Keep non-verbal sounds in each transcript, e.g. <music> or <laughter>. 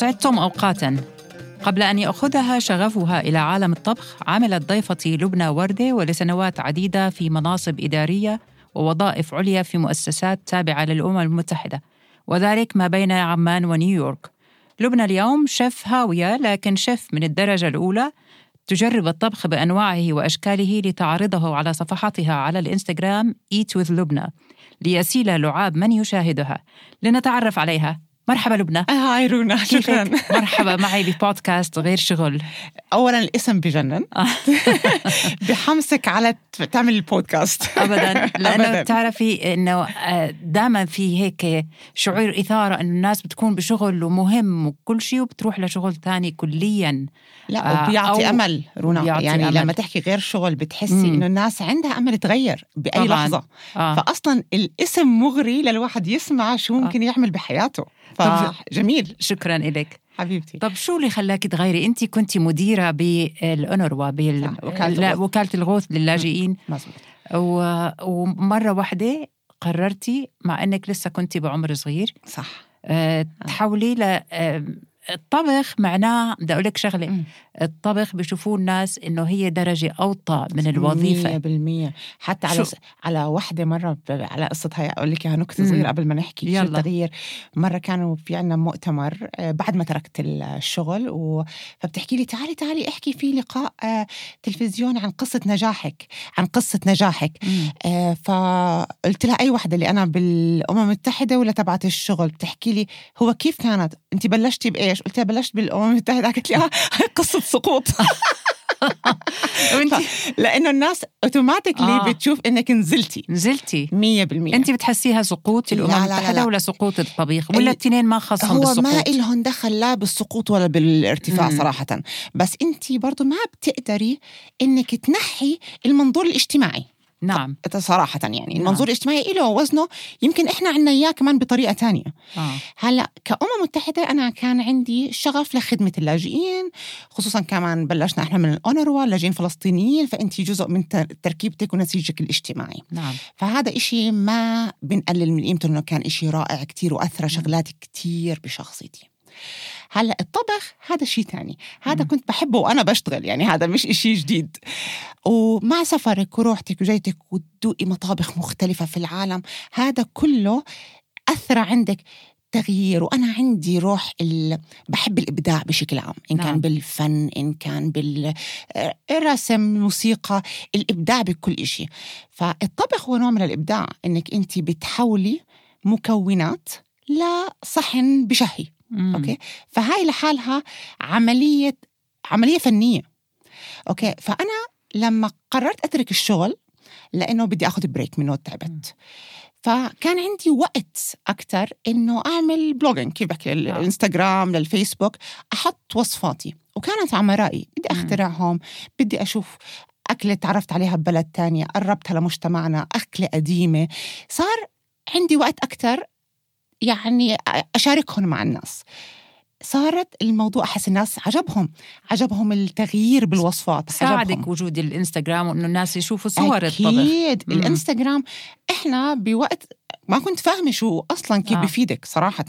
أسعدتم أوقاتا. قبل أن يأخذها شغفها إلى عالم الطبخ عملت ضيفتي لبنى وردة ولسنوات عديدة في مناصب إدارية ووظائف عليا في مؤسسات تابعة للأمم المتحدة وذلك ما بين عمان ونيويورك. لبنى اليوم شيف هاوية لكن شيف من الدرجة الأولى تجرب الطبخ بأنواعه وأشكاله لتعرضه على صفحاتها على الإنستغرام Eat with لبنى ليسيل لعاب من يشاهدها. لنتعرف عليها. مرحبا لبنى هاي رونا شكرا؟ <laughs> مرحبا معي ببودكاست غير شغل اولا الاسم بجنن آه. <laughs> بحمسك على تعمل البودكاست <laughs> ابدا لأنه أبداً. بتعرفي إنه دائما في هيك شعور إثارة إنه الناس بتكون بشغل ومهم وكل شيء وبتروح لشغل تاني كليا لا آه، وبيعطي أو أمل رونا بيعطي يعني أمل. لما تحكي غير شغل بتحسي. إنه الناس عندها أمل تغير بأي طبعاً. لحظة آه. فاصلا الاسم مغري للواحد يسمع شو ممكن يعمل بحياته فجميل شكرا لك حبيبتي. طب شو اللي خلاك تغيري؟ انت كنت مديرة بالأونروا بال... صح، وكالة لا، الغوث. وكالة الغوث للاجئين. مزبوط و... ومرة واحدة قررتي مع إنك لسه كنت بعمر صغير صح. آه، تحولي ل آه، الطبخ معناه بدي أقول لك شغلة. مم. الطبخ بيشوفوه الناس إنه هي درجة أوطى من الوظيفة. 100% حتى شو- على على وحدة مرة على قصة هي أقول لك إياها نكتة. صغيرة قبل ما نحكي شو يلا. التغيير. مرة كانوا في عنا مؤتمر آه، بعد ما تركت الشغل و... فبتحكي لي تعالي تعالي احكي في لقاء آه، تلفزيوني عن قصة نجاحك عن قصة نجاحك. مم. آه، فقلت لها أي وحدة اللي أنا بالأمم المتحدة ولا تبعت الشغل؟ بتحكي لي هو كيف كانت؟ انت بلشتي بايش قلت لها بلشت بالأمم المتحده قالت لي آه <laughs> قصة سقوط. <laughs> وانت؟ لأنه الناس اوتوماتيكلي آه. بتشوف إنك نزلتي. نزلتي. 100% انت بتحسيها سقوط؟ لا، الأمم لا، لا، المتحده لا. ولا سقوط الطبيخ؟ ولا ال- الاثنين ما خصهم هو بالسقوط؟ ما إلهم دخل لا بالسقوط ولا بالارتفاع مم. صراحة. بس أنت برضو ما بتقدري إنك تنحي المنظور الاجتماعي. نعم. صراحة يعني نعم. المنظور الاجتماعي له وزنه يمكن إحنا عنا إياه كمان بطريقة تانية. آه. هلأ كأمم متحدة أنا كان عندي شغف لخدمة اللاجئين خصوصا كمان بلشنا إحنا من الأونروا لاجئين فلسطينيين فأنت جزء من تر- تركيبتك ونسيجك الاجتماعي. نعم. فهذا إشي ما بنقلل من قيمته إنه كان إشي رائع كتير وأثرى شغلات كتير بشخصيتي. هلا الطبخ هذا شيء تاني. هذا. كنت بحبه وأنا بشتغل يعني هذا مش إشي جديد. ومع سفرك وروحتك وجيتك وتدوقي مطابخ مختلفة في العالم هذا كله اثرى عندك تغيير. وأنا عندي روح ال... بحب الإبداع بشكل عام. إن نعم. كان بالفن إن كان بالرسم موسيقى الإبداع بكل إشي. فالطبخ هو نوع من الإبداع إنك أنت بتحولي مكونات لصحن بشهي. مم. okay؟ فهاي لحالها عملية عملية فنية. okay؟ فأنا لما قررت أترك الشغل لأنه بدي آخذ break منه تعبت. فكان عندي وقت أكتر إنه أعمل بلوجينج كيف بحكي الانستغرام للفيسبوك. أحط وصفاتي. وكانت عمرائي بدي مم. أخترعهم بدي أشوف أكلة تعرفت عليها ببلد تانية قربتها لمجتمعنا أكلة قديمة. صار عندي وقت أكتر يعني أشاركهم مع الناس. صارت الموضوع أحس الناس عجبهم عجبهم التغيير بالوصفات ساعدك عجبهم. وجود الإنستغرام وإنه الناس يشوفوا صور الطبخ أكيد مم. الإنستغرام إحنا بوقت ما كنت فاهمة شو أصلا كيف آه. بفيدك صراحة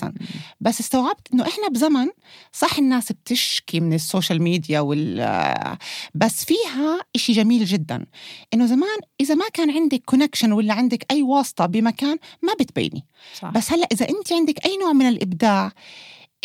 بس استوعبت إنه إحنا بزمن صح الناس بتشكي من ال social media وال بس فيها إشي جميل جدا إنه زمان إذا ما كان عندك connection ولا عندك أي واسطة بمكان ما بتبيني صح. بس هلأ إذا أنت عندك أي نوع من الإبداع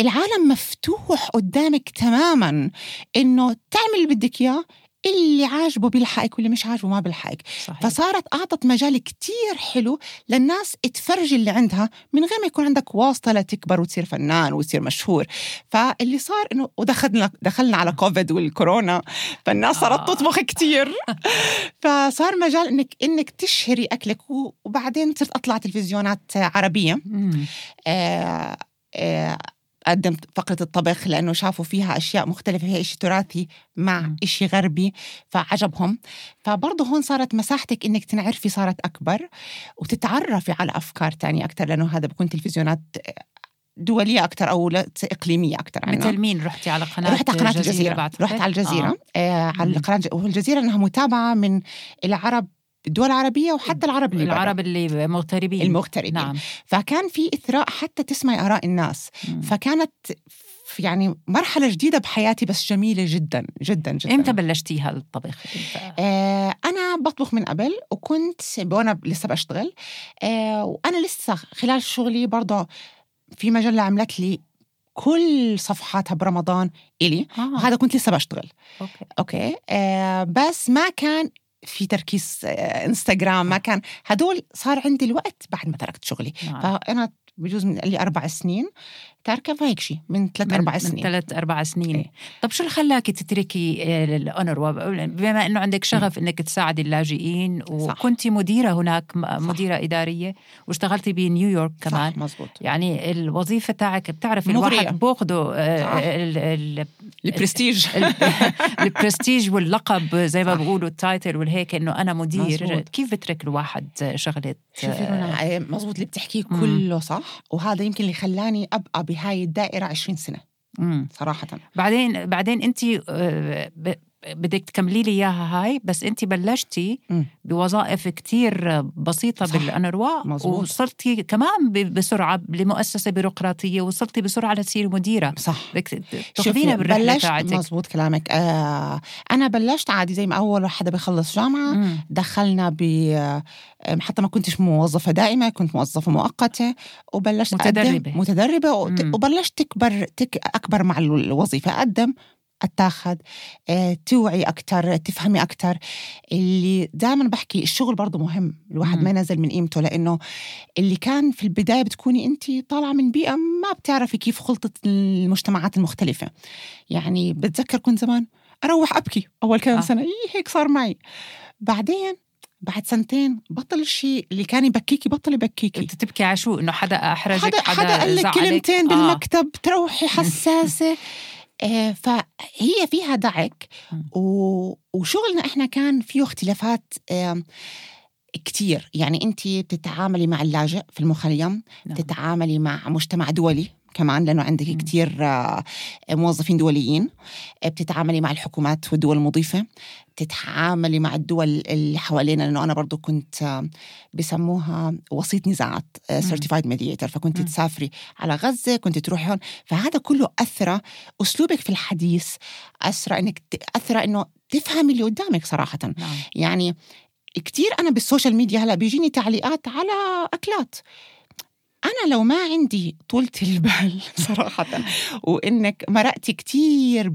العالم مفتوح قدامك تماما إنه تعمل اللي بدك إياه اللي عاجبه بيلحقك واللي مش عاجبه ما بيلحقك صحيح. فصارت أعطت مجال كتير حلو للناس تفرجي اللي عندها من غير ما يكون عندك واسطة لتكبر وتصير فنان وتصير مشهور فاللي صار إنه ودخلنا دخلنا على كوفيد والكورونا فالناس صارت آه. تطبخ كتير <laughs> فصار مجال إنك إنك تشهري أكلك و- وبعدين صرت أطلع تلفزيونات عربية مم. آه، آه، قدمت فقرة الطبخ لأنه شافوا فيها أشياء مختلفة هي إشي تراثي مع. إشي غربي فعجبهم فبرضه هون صارت مساحتك إنك تنعرفي صارت أكبر وتتعرفي على أفكار تانية أكتر لأنه هذا بكون تلفزيونات دولية أكتر أو إقليمية أكتر عنا. مثل مين رحتي على قناة رحت على قناة الجزيرة بعتقد؟ رحت على الجزيرة آه. آه. على. القناة والجزيرة إنها متابعة من العرب الدول العربية وحتى العرب اللي. العرب اللي مغتربين. المغتربين. نعم. فكان في إثراء حتى تسمعي آراء الناس. مم. فكانت يعني مرحلة جديدة بحياتي بس جميلة جدا جدا جدا. إمتى بلشتيها الطبخ؟ آه أنا بطبخ من قبل وكنت وأنا لسه بشتغل. آه وأنا لسه خلال شغلي برضه في مجله عملت لي كل صفحاتها برمضان إلي. آه. وهذا كنت لسه بشتغل. okay. okay؟ آه بس ما كان في تركيز آه إنستغرام ما كان هدول صار عندي الوقت بعد ما تركت شغلي نعم. فأنا بجوز من لي أربع سنين تاركة فهيك شيء من ثلاث من- أربع من سنين. ثلاث أربع سنين. إيه. طب شو اللي خلاك تتركي آه، الاونر بما إنه عندك شغف إنك تساعدي اللاجئين وكنتي مديرة هناك مديرة إدارية واشتغلتي بنيويورك كمان. صح مزبوط. يعني الوظيفة تاعك بتعرفي مغرية. الواحد صح. ال- البرستيج ال- البرستيج <laughs> واللقب زي ما بيقولوا ال title والهيك إنه أنا مدير. مزبوط. كيف بترك الواحد شغلة شوفي آه، آه، مزبوط اللي بتحكيه. كله صح. وهذا يمكن اللي خلاني أبقى بهاي الدائرة 20 سنة مم. صراحة بعدين بعدين انت آه، بدك تكملي لي إياها هاي بس انت بلشتي. بوظائف كتير بسيطة صح. بالانروا مزبوط. وصلتي كمان بسرعة لمؤسسة بيروقراطية وصلتي بسرعة لتصيري مديرة صح بدك تاخذينا بالرحلة بلشت تاعتك مزبوط كلامك آه أنا بلشت عادي زي ما أول حدا بيخلص جامعة مم. دخلنا ب آه، حتى ما كنتش موظفة دائمه كنت موظفة مؤقتة وبلشت متدربة مم. وبلشت تكبر تك أكبر مع الوظيفة أقدم اتاخد آه، توعي أكثر تفهمي أكثر اللي دائما بحكي الشغل برضه مهم الواحد مم. ما ينزل من قيمته لأنه اللي كان في البداية بتكوني انت طالعة من بيئة ما بتعرفي كيف خلطة المجتمعات المختلفة يعني بتذكر كنت زمان أروح أبكي أول كم آه. سنة إيه هيك صار معي بعدين بعد سنتين بطل الشيء اللي كان يبكيكي بطل يبكيكي انت تبكي على شو إنه حدا أحرجك حدا حدا قال لك؟ كلمتين آه. بالمكتب تروحي <laughs> حساسة فهي فيها دعك. وشغلنا إحنا كان فيه اختلافات كتير يعني انت بتتعاملي مع اللاجئ في المخيم نعم. تتعاملي مع مجتمع دولي كمان لأنه عندك مم. كتير آه، موظفين دوليين آه، بتتعاملي مع الحكومات والدول المضيفة بتتعاملي مع الدول اللي حوالينا لأنه أنا برضو كنت آه، بسموها وسيط نزاعات. certified mediator فكنت. تسافري على غزة كنت تروحي هون فهذا كله اثر أسلوبك في الحديث اثر إنك ت- اثر إنه تفهمي اللي قدامك صراحة نعم يعني كتير أنا بال social media هلأ بيجيني تعليقات على أكلات أنا لو ما عندي طولة البال <laughs> صراحة وإنك مرقتي كتير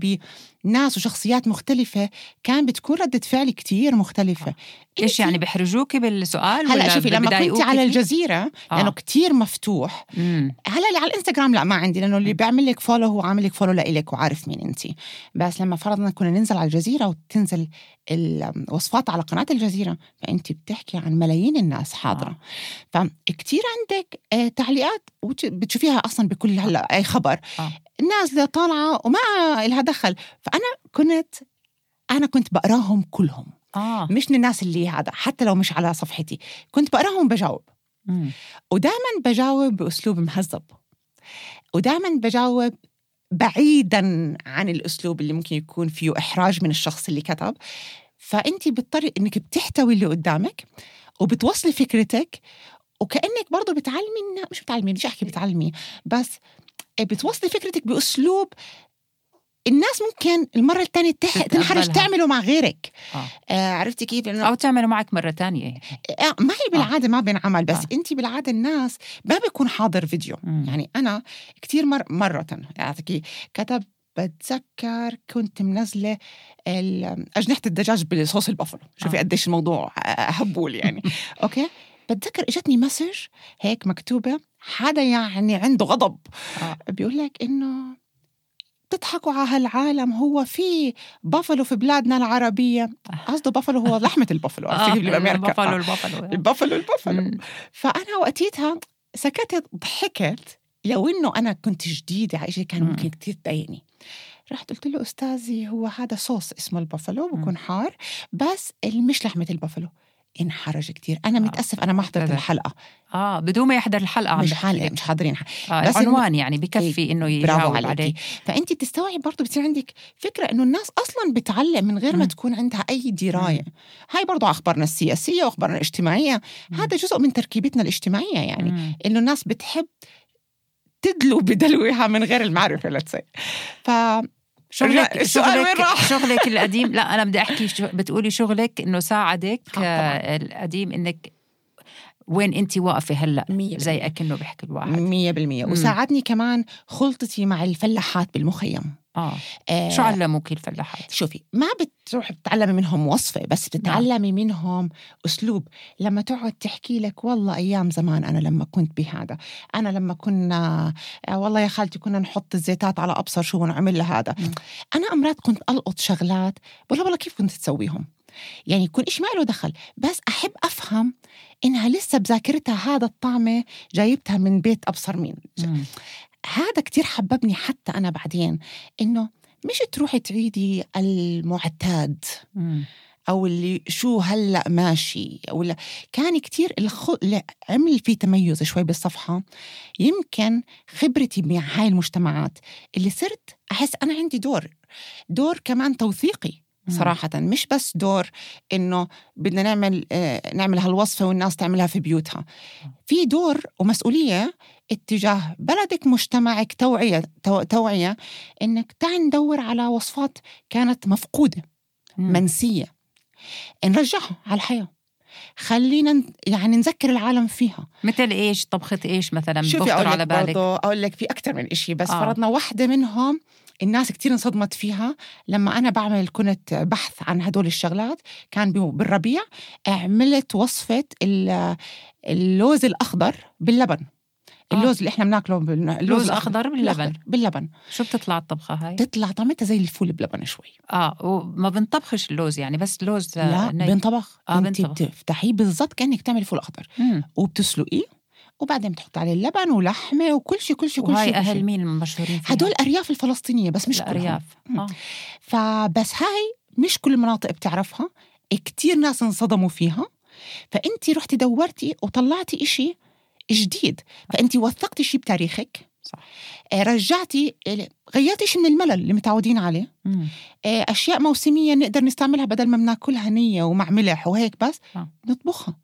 بناس وشخصيات مختلفة كان بتكون ردة فعلي كتير مختلفة إيش إنتي- يعني بحرجوكي بالسؤال هلأ شوفي لما كنت على؟ الجزيرة آه. لأنه كتير مفتوح مم. هلأ اللي على الإنستغرام لا ما عندي لأنه اللي بيعمل لك follow هو عامل لك follow لإلك وعارف مين انت بس لما فرضنا كنا ننزل على الجزيرة وتنزل الوصفات على قناة الجزيرة فانت بتحكي عن ملايين الناس حاضرة فكتير عندك آه، تعليقات بتشوفيها أصلا بكل هلأ أي خبر آه. نازله طالعة وما لها دخل. فأنا كنت أنا كنت بقراهم كلهم. آه. مش من الناس اللي هذا حتى لو مش على صفحتي. كنت بقراهم بجاوب. ودائما بجاوب بأسلوب مهذب. ودائما بجاوب بعيدا عن الأسلوب اللي ممكن يكون فيه إحراج من الشخص اللي كتب. فانت بتضطري إنك بتحتوي اللي قدامك وبتوصلي فكرتك وكأنك برضه بتعلمي مش بتعلمي مش أحكي بتعلمي بس بتوصلي فكرتك بأسلوب الناس ممكن المرة الثانية تح... تنحرج. تعمله مع غيرك آه. آه عرفتي كيف لأنه أو تعملوا معك مرة تانية آه، ما هي بالعادة ما بينعمل بس آه. أنت بالعادة الناس ما بيكون حاضر فيديو مم. يعني أنا كتير مر مرة يعني كتب بتذكر كنت منزلة أجنحة الدجاج بصوص البافلو شوفي آه. قديش الموضوع هبول يعني <laughs> أوكي بتذكر إجتني message هيك مكتوبة حدا يعني عنده غضب. آه. بيقول لك إنه بتضحكوا على هالعالم هو في بافلو في بلادنا العربية. قصده بافلو هو <laughs> لحمة البافلو عرفتي كيف اللي بأمريكا البافلو آه. البافلو البافلو البافلو. مم. فأنا وقتيتها سكتت ضحكت. لو إنه أنا كنت جديدة على شيء كان مم. ممكن كثير تضايقني. رحت قلت له أستاذي هو هذا صوص اسمه البافلو بكون حار. بس مش لحمة البافلو. انحرج كثير أنا متأسف أنا ما حضرت. الحلقة آه بدون ما يحضر الحلقة مش حلقه. مش حاضرين آه بس العنوان يعني بكفي إنه يجاوب برافو عليه فأنت بتستوعب برضه بتصير عندك فكرة إنه الناس أصلا بتعلم من غير ما. تكون عندها أي دراية هاي برضه أخبارنا السياسية وأخبارنا الاجتماعية. هذا جزء من تركيبتنا الاجتماعية يعني. إنه الناس بتحب تدلو بدلوها من غير المعرفة لتسي ف شغلك السؤال وين شغلك, راح؟ شغلك القديم لا أنا بدي أحكي شو بتقولي شغلك إنه ساعدك آه،. آه القديم إنك وين انت واقفة هلأ؟ زي أكنه بيحكي الواحد. مية بالمية. وساعدني كمان خلطتي مع الفلاحات بالمخيم. آه. آه. شو علموك الفلاحات؟ شوفي ما بتروح تتعلمي منهم وصفة بس بتتعلمي منهم أسلوب. لما تقعد تحكي لك والله أيام زمان أنا لما كنت بهذا أنا لما كنا آه، والله يا خالتي كنا نحط الزيتات على أبصر شو ونعمل لها هذا. مم. أنا أمرات كنت ألقط شغلات بقول والله كيف كنت تسويهم؟ يعني يكون إيش ما له دخل بس أحب أفهم إنها لسه بذاكرتها هذا الطعمة جايبتها من بيت أبصر مين. مم. هذا كتير حببني حتى أنا بعدين إنه مش تروحي تعيدي المعتاد. أو اللي شو هلأ ماشي أو لا كان كتير الخ... عمل في تميز شوي بالصفحة يمكن خبرتي مع هاي المجتمعات اللي صرت أحس أنا عندي دور دور كمان توثيقي. صراحة. مش بس دور إنه بدنا نعمل آه نعمل هالوصفة والناس تعملها في بيوتها. في دور ومسؤولية اتجاه بلدك مجتمعك توعية تو- توعية إنك تعي ندور على وصفات كانت مفقودة. منسية. نرجعها على الحياة. خلينا يعني نذكر العالم فيها. مثل إيش؟ طبخة إيش مثلا؟ بخطر على لك بالك. برضو أقول لك في أكثر من إشي بس آه. آه. فرضنا واحدة منهم الناس كتير انصدمت فيها لما أنا بعمل كنت بحث عن هدول الشغلات. كان بي- بالربيع عملت وصفة ال- اللوز الأخضر باللبن. آه. اللوز اللي إحنا بناكله بالن- لوز اخضر باللبن. باللبن. شو بتطلع الطبخة هاي؟ تطلع طعمتها زي الفول بلبن شوي. آه وما بنطبخش اللوز يعني بس لوز لا. بنطبخ. آه، انت بنطبخ. بتفتحيه بالضبط كأنك تعملي فول أخضر. مم. وبتسلقيه. وبعدين بتحط عليه اللبن ولحمه وكل شيء كل شيء كل شيء أهل مين المشهورين؟ هدول أرياف الفلسطينية بس مش الارياف. آه. فبس هاي مش كل المناطق بتعرفها. كتير ناس انصدموا فيها. فانت رحتي دورتي وطلعتي إشي جديد. فانت وثقتي شيء بتاريخك. صح. آه، رجعتي غيرتي شيء من الملل اللي متعودين عليه. مم. آه، أشياء موسمية نقدر نستعملها بدل ما بناكلها نية ومع ملح وهيك بس. آه. نطبخها.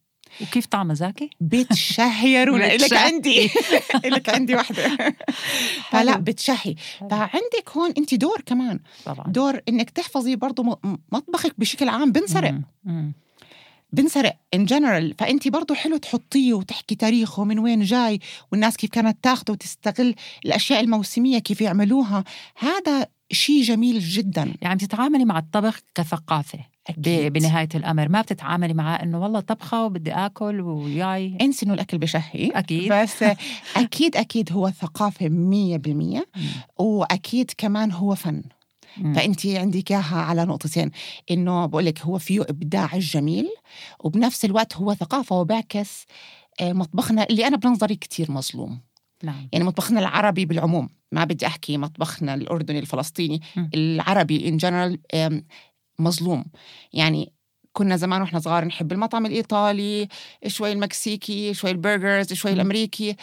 وكيف طعمها زاكي؟ بتشهي <laughs> يا رونا لك. عندي. <laughs> لك عندي وحده <laughs> فلا. بتشهي. فعندك هون انت دور كمان. طبعا. دور إنك تحفظي برضه مطبخك بشكل عام. بنسرق. بنسرق. ان جنرال فانت برضه حلو تحطيه وتحكي تاريخه من وين جاي والناس كيف كانت تاخده وتستغل الأشياء الموسمية كيف يعملوها. هذا شيء جميل جدا. يعني بتتعاملي مع الطبخ كثقافة. أكيد. بنهاية الأمر ما بتتعاملي معاه إنه والله طبخة وبدي آكل وياي انسي إنه الأكل بشهي أكيد بس أكيد أكيد هو ثقافة مية بالمية مم. وأكيد كمان هو فن. فانت عندك إياها على نقطتين إنه بقول لك هو فيه إبداع الجميل وبنفس الوقت هو ثقافة وبعكس آه، مطبخنا اللي أنا بنظري كتير مظلوم نعم يعني مطبخنا العربي بالعموم ما بدي أحكي مطبخنا الأردني الفلسطيني مم. العربي in general مظلوم. يعني كنا زمان وإحنا صغار نحب المطعم الإيطالي شوي المكسيكي شوي ال burgers شوي. الأمريكي.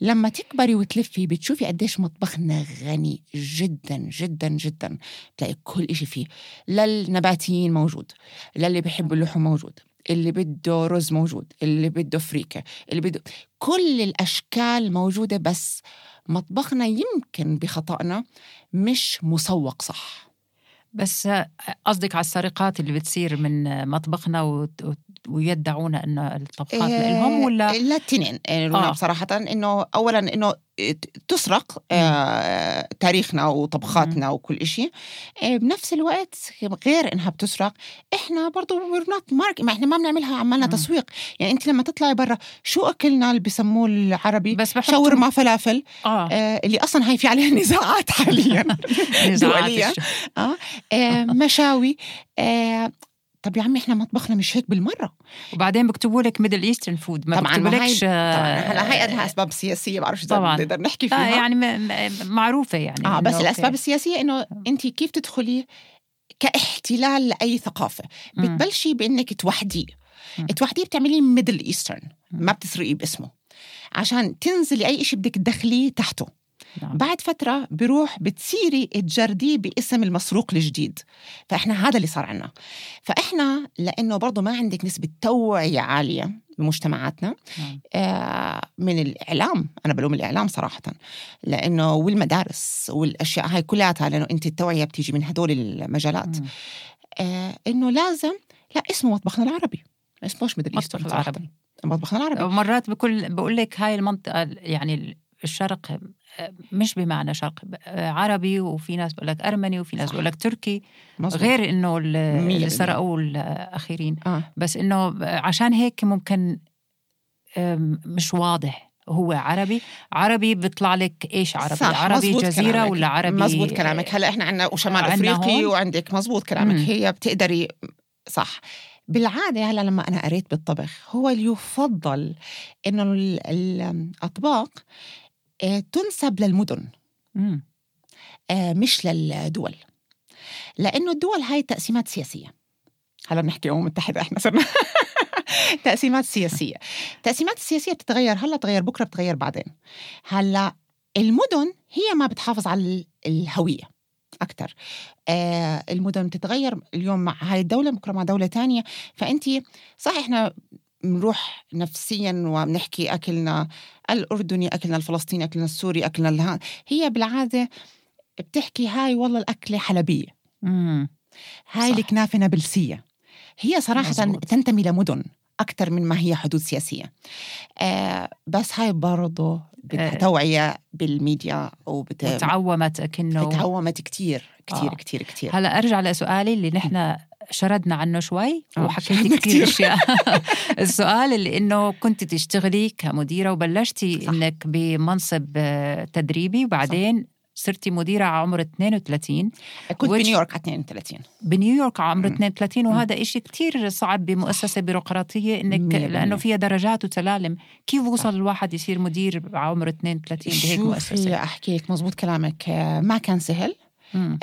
لما تكبري وتلفي بتشوفي قديش مطبخنا غني جدا جدا جدا. بتلاقي كل إشي فيه. للنباتيين موجود للي بيحب اللحوم موجود اللي بده رز موجود اللي بده فريكة اللي بده كل الأشكال موجودة بس مطبخنا يمكن بخطأنا مش مسوق صح. بس قصدك على السرقات اللي بتصير من مطبخنا وت- وت- ويدعون إنه الطبخات لهم ولا لا التنين آه. آه. بصراحة إنه أولا إنه تسرق آه تاريخنا وطبخاتنا وكل إشي. آه بنفس الوقت غير إنها بتسرق إحنا برضو we're not mark ما إحنا ما بنعملها عمالنا. تسويق. يعني أنت لما تطلعي برا شو أكلنا اللي بسموه العربي؟ بس شاورما فلافل آه. آه اللي أصلا هاي في عليها <laughs> نزاعات حاليا. <laughs> نزاعات آه, آه مشاوي آه طب يا عمي إحنا مطبخنا مش هيك بالمرة وبعدين بكتبوا لك Middle Eastern food ما طبعاً، بكتبوا ما هي- لكش طبعا هلا هي لها أسباب سياسية بعرفش اذا طبعاً. بنقدر نحكي فيها يعني م- م- معروفة يعني آه بس إنه الأسباب أوكي. السياسية إنه أنت كيف تدخلي كاحتلال لأي ثقافة. بتبلشي بإنك توحديه. توحديه بتعمليه Middle Eastern. ما بتسرقيه باسمه عشان تنزلي أي شيء بدك تدخليه تحته نعم. بعد فترة بروح بتصيري تجرديه باسم المسروق الجديد. فإحنا هذا اللي صار عنا. فإحنا لأنه برضو ما عندك نسبة توعية عالية بمجتمعاتنا نعم. آه، من الإعلام. أنا بلوم الإعلام صراحة. لأنه والمدارس والأشياء هاي كلها لأنه أنت التوعية بتيجي من هدول المجالات. مم. آه، إنه لازم لا اسمه مطبخنا العربي. اسمهش Middle مطبخ Eastern صراحة. العربي. مطبخنا العربي. ومرات بكل بقول لك هاي المنطقة يعني الشرق مش بمعنى شرق عربي وفي ناس بقول لك أرمني وفي ناس. بقول لك تركي مزبوط. غير مية اللي. سرقوه الأخيرين آه. بس إنه عشان هيك ممكن مش واضح هو عربي عربي بيطلع لك إيش عربي صح، عربي جزيره كلامك. ولا عربي مزبوط كلامك هلأ إحنا عندنا وشمال عنا أفريقي هون. وعندك مزبوط كلامك مم. هي بتقدري صح بالعادة هلأ لما أنا قريت بالطبخ هو اللي يفضل إنه ال- الأطباق آه، تنسب للمدن. مم. آه، مش للدول. لأنه الدول هاي تقسيمات سياسية. هلا بنحكي أمم متحدة إحنا صرنا <laughs> تقسيمات سياسية. التقسيمات السياسيه بتتغير هلا بتتغير بكرة بتتغير بعدين. هلا المدن هي ما بتحافظ على ال- الهوية أكثر آه المدن بتتغير اليوم مع هاي الدولة بكرة مع دولة تانية. فانت صح إحنا بنروح نفسيا وبنحكي أكلنا الأردني أكلنا الفلسطيني أكلنا السوري أكلنا الها هي بالعادة بتحكي هاي والله الأكلة حلبية مم. هاي. الكنافة نابلسية هي صراحة مزبوط. تنتمي لمدن أكثر من ما هي حدود سياسية آه بس هاي برضه بدها آه. توعية بالميديا وبت... وتعومت اكنه تعومت كتير كتير آه. كتير كتير هلا أرجع لسؤالي اللي نحن شردنا عنه شوي آه، وحكيتي شردنا كثير. أشياء <laughs> <laughs> السؤال اللي إنه كنت تشتغلي كمديرة وبلشتي صح. إنك بمنصب تدريبي وبعدين صرتي مديرة على عمر 32 كنت بنيويورك على 32 بنيويورك على عمر مم. 32 وهذا إشي كتير صعب بمؤسسة بيروقراطية إنك مية. لأنه فيها درجات وسلالم كيف وصل الواحد يصير مدير على عمر 32 بهيك شوفي مؤسسة؟ أحكي لك مزبوط كلامك. آه، ما كان سهل.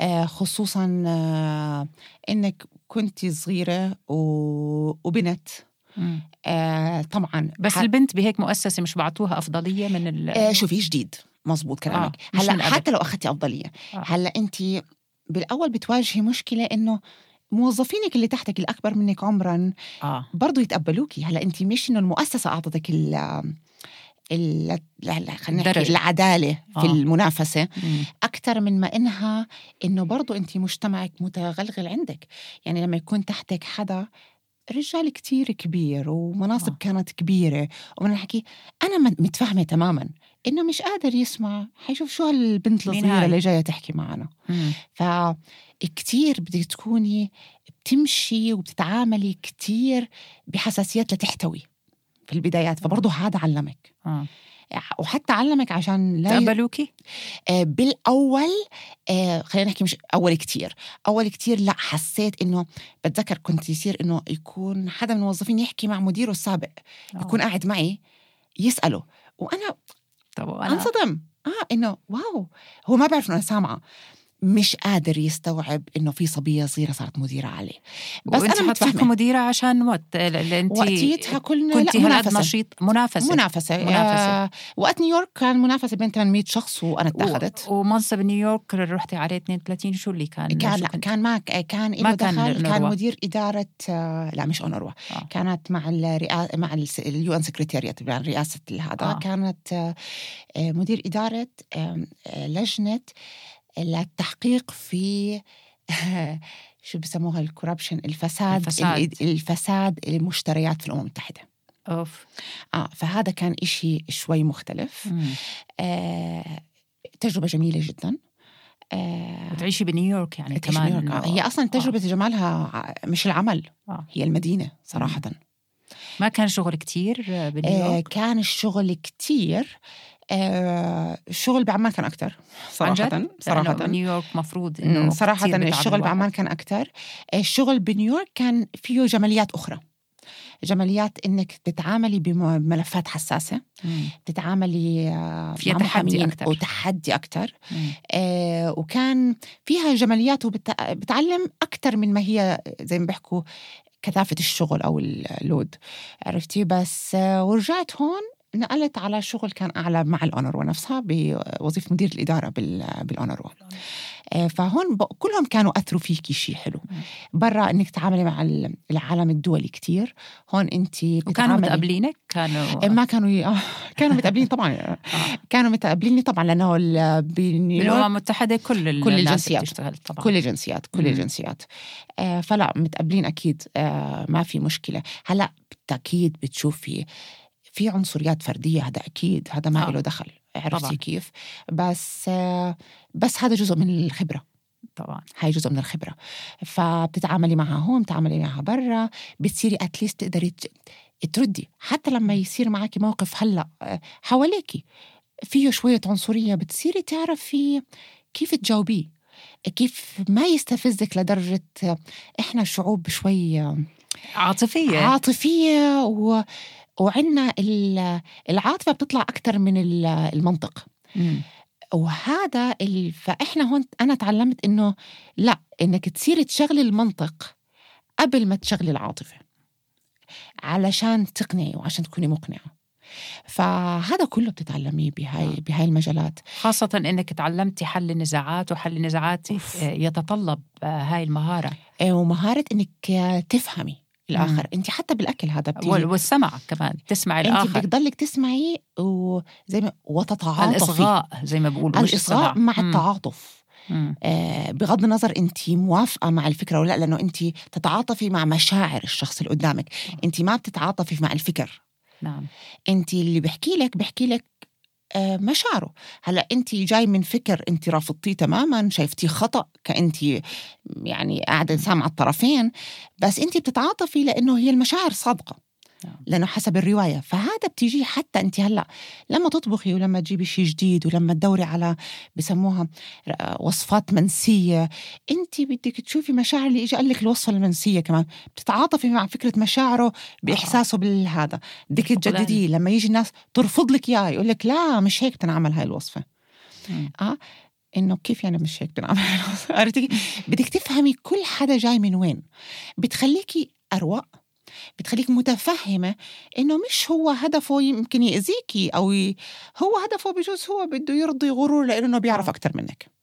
آه، خصوصا آه، إنك كنت صغيرة و... وبنت. آه، طبعا بس ح- البنت بهيك مؤسسة مش بعطوها أفضلية من ال آه، شوفي جديد. مزبوط كلامك آه، هلأ. حتى لو أخذتي أفضلية آه. هلأ انت بالأول بتواجهي مشكلة إنه موظفينك اللي تحتك الأكبر منك عمرا آه برضو يتقبلوكي هلأ انت مش إنه المؤسسة أعطتك ال ال لا- لا، خلينا نحكي. العدالة في آه. المنافسة مم. أكثر من ما إنها إنه برضو انت مجتمعك متغلغل عندك يعني لما يكون تحتك حدا رجال كتير كبير ومناصب آه. كانت كبيرة ومن نحكي أنا متفاهمة تماما إنه مش قادر يسمع حيشوف شو هالبنت هاي؟ اللي جاية تحكي معنا. فكتير بدك تكوني بتمشي وبتتعاملي كتير بحساسيات لتحتوي في البدايات فبرضه هذا علمك آه. وحتى علمك عشان لا. تقبلوكي؟ آه بالأول آه خلينا نحكي مش أول كتير أول كتير لا حسيت إنه بتذكر كنت يصير إنه يكون حدا من الموظفين يحكي مع مديره السابق آه. يكون قاعد معي يسأله وأنا طب أنصدم. آه إنه واو. هو ما بعرف إنه أنا سامعة. مش قادر يستوعب إنه في صبية صغيرة صارت مديرة عليه بس أنا متفهمة مديرة عشان وقت أنت وقتيتها كلنا كنت لا هالقد منافسة نشيط منافسة منافسة منافسة. آه وقت نيويورك كان منافسة بين 800 شخص وأنا اتاخذت و... ومنصب نيويورك رحتي عليه 32 شو اللي كان كان لا كان ما كان ما كان دخل كان. مدير إدارة آه، لا مش أونروا آه. كانت مع الرئا... مع اليو إن سكرتيريات يعني رئاسة هذا آه. آه. كانت آه، آه، مدير إدارة آه، لجنة للتحقيق في <laughs> شو بسموها الكوربشن الفساد الفساد. الفساد, المشتريات في الأمم المتحدة. أوف. آه فهذا كان إشي شوي مختلف. مم. آه تجربة جميلة جدا. آه بتعيشي بنيويورك يعني كمان نيويورك. إنه- هي أصلا تجربة جمالها ع- مش العمل آه. هي المدينة صراحة. ما كان شغل كتير آه بنيويورك؟ كان الشغل كتير. آه الشغل بعمان كان أكثر؟ صراحة لأنه بنيويورك مفروض مم، إنه صراحة كتير بتعب الشغل. بعمان كان أكثر الشغل بنيويورك كان فيه جماليات أخرى جماليات إنك تتعاملي بملفات حساسة مم. تتعاملي آه، فيها تحدي أكتر. وتحدي أكثر. آه، وكان فيها جماليات وبتعلم أكثر من ما هي زي ما بيحكوا كثافة الشغل أو اللود عرفتي بس آه، ورجعت هون نقلت على شغل كان أعلى مع الأونروا نفسها بوظيفة مدير الإدارة بال- بالأونروا. آه، فهون كلهم كانوا أثروا فيكي شيء حلو. برا إنك تتعاملي مع ال- العالم الدولي كتير. هون انت وكانوا متقابلينك؟ كانوا ما كانوا ي... آه، كانوا متقابلين طبعا. <laughs> آه. كانوا متقابليني طبعا لأنه ال- بنيويورك بالأمم المتحدة كل كل الجنسيات. طبعا. كل الجنسيات كل. الجنسيات. آه فلا متقابلين أكيد. آه ما في مشكلة. هلأ بالتأكيد بتشوفي في عنصريات فردية هذا أكيد هذا ما آه. له دخل عرفتي. كيف؟ بس آه بس هذا جزء من الخبرة. طبعا. هاي جزء من الخبرة. فبتتعاملي معها هون بتتعاملي معها برا بتصيري اتليست تقدري تردي. حتى لما يصير معك موقف هلأ آه، حواليكي فيه شوية عنصرية بتصيري تعرفي كيف تجاوبيه كيف ما يستفزك لدرجة إحنا شعوب شوي عاطفية. عاطفية و... وعنا ال- العاطفة بتطلع أكثر من ال- المنطق مم. وهذا ال... فإحنا هون أنا تعلمت إنه لا إنك تصيري تشغلي المنطق قبل ما تشغلي العاطفة علشان تقنعي وعشان تكوني مقنعة فهذا كله بتتعلميه بهاي آه. بهاي المجالات خاصة إنك تعلمتي حل النزاعات وحل النزاعات. آه، يتطلب آه، هاي المهارة آه، ومهارة إنك تفهمي مم. الآخر أنت حتى بالأكل هذا بتيجي. وال- والسمع كمان تسمع انت الآخر. بدك تضلك تسمعي وزي ما وتتعاطفي. الإصغاء زي ما بيقولوا مش الإصغاء. مع مم. التعاطف. مم. آه بغض النظر انت موافقة مع الفكرة ولا لأ لأنه انت تتعاطفي مع مشاعر الشخص اللي قدامك. انت ما بتتعاطفي مع الفكر. نعم. انت اللي بحكي لك بحكي لك مشاعره هلا انت جاي من فكر انت رافضتيه تماما شايفتيه خطأ كأنت يعني قاعدة سامعة الطرفين بس انت بتتعاطفي لأنه هي المشاعر صادقة. لأنه حسب الرواية. فهذا بتيجي حتى أنت هلأ لما تطبخي ولما تجيبي شيء جديد ولما تدوري على بسموها وصفات منسية أنت بدك تشوفي مشاعر اللي اجى قال لك الوصفة المنسية كمان. بتتعاطفي مع فكرة مشاعره بإحساسه بالهذا. بدك. تجدديه. لما يجي الناس ترفض لك إياه يقول لك لا مش هيك بتنعمل هاي الوصفة. مم. آه إنه كيف يعني مش هيك الوصفة؟ عرفتي؟ بدك تفهمي كل حدا جاي من وين. بتخليكي أروق. بتخليك متفهمة إنه مش هو هدفه يمكن يأذيكي أو ي... هو هدفه بجوز هو بده يرضي غرور لأنه بيعرف. أكتر منك.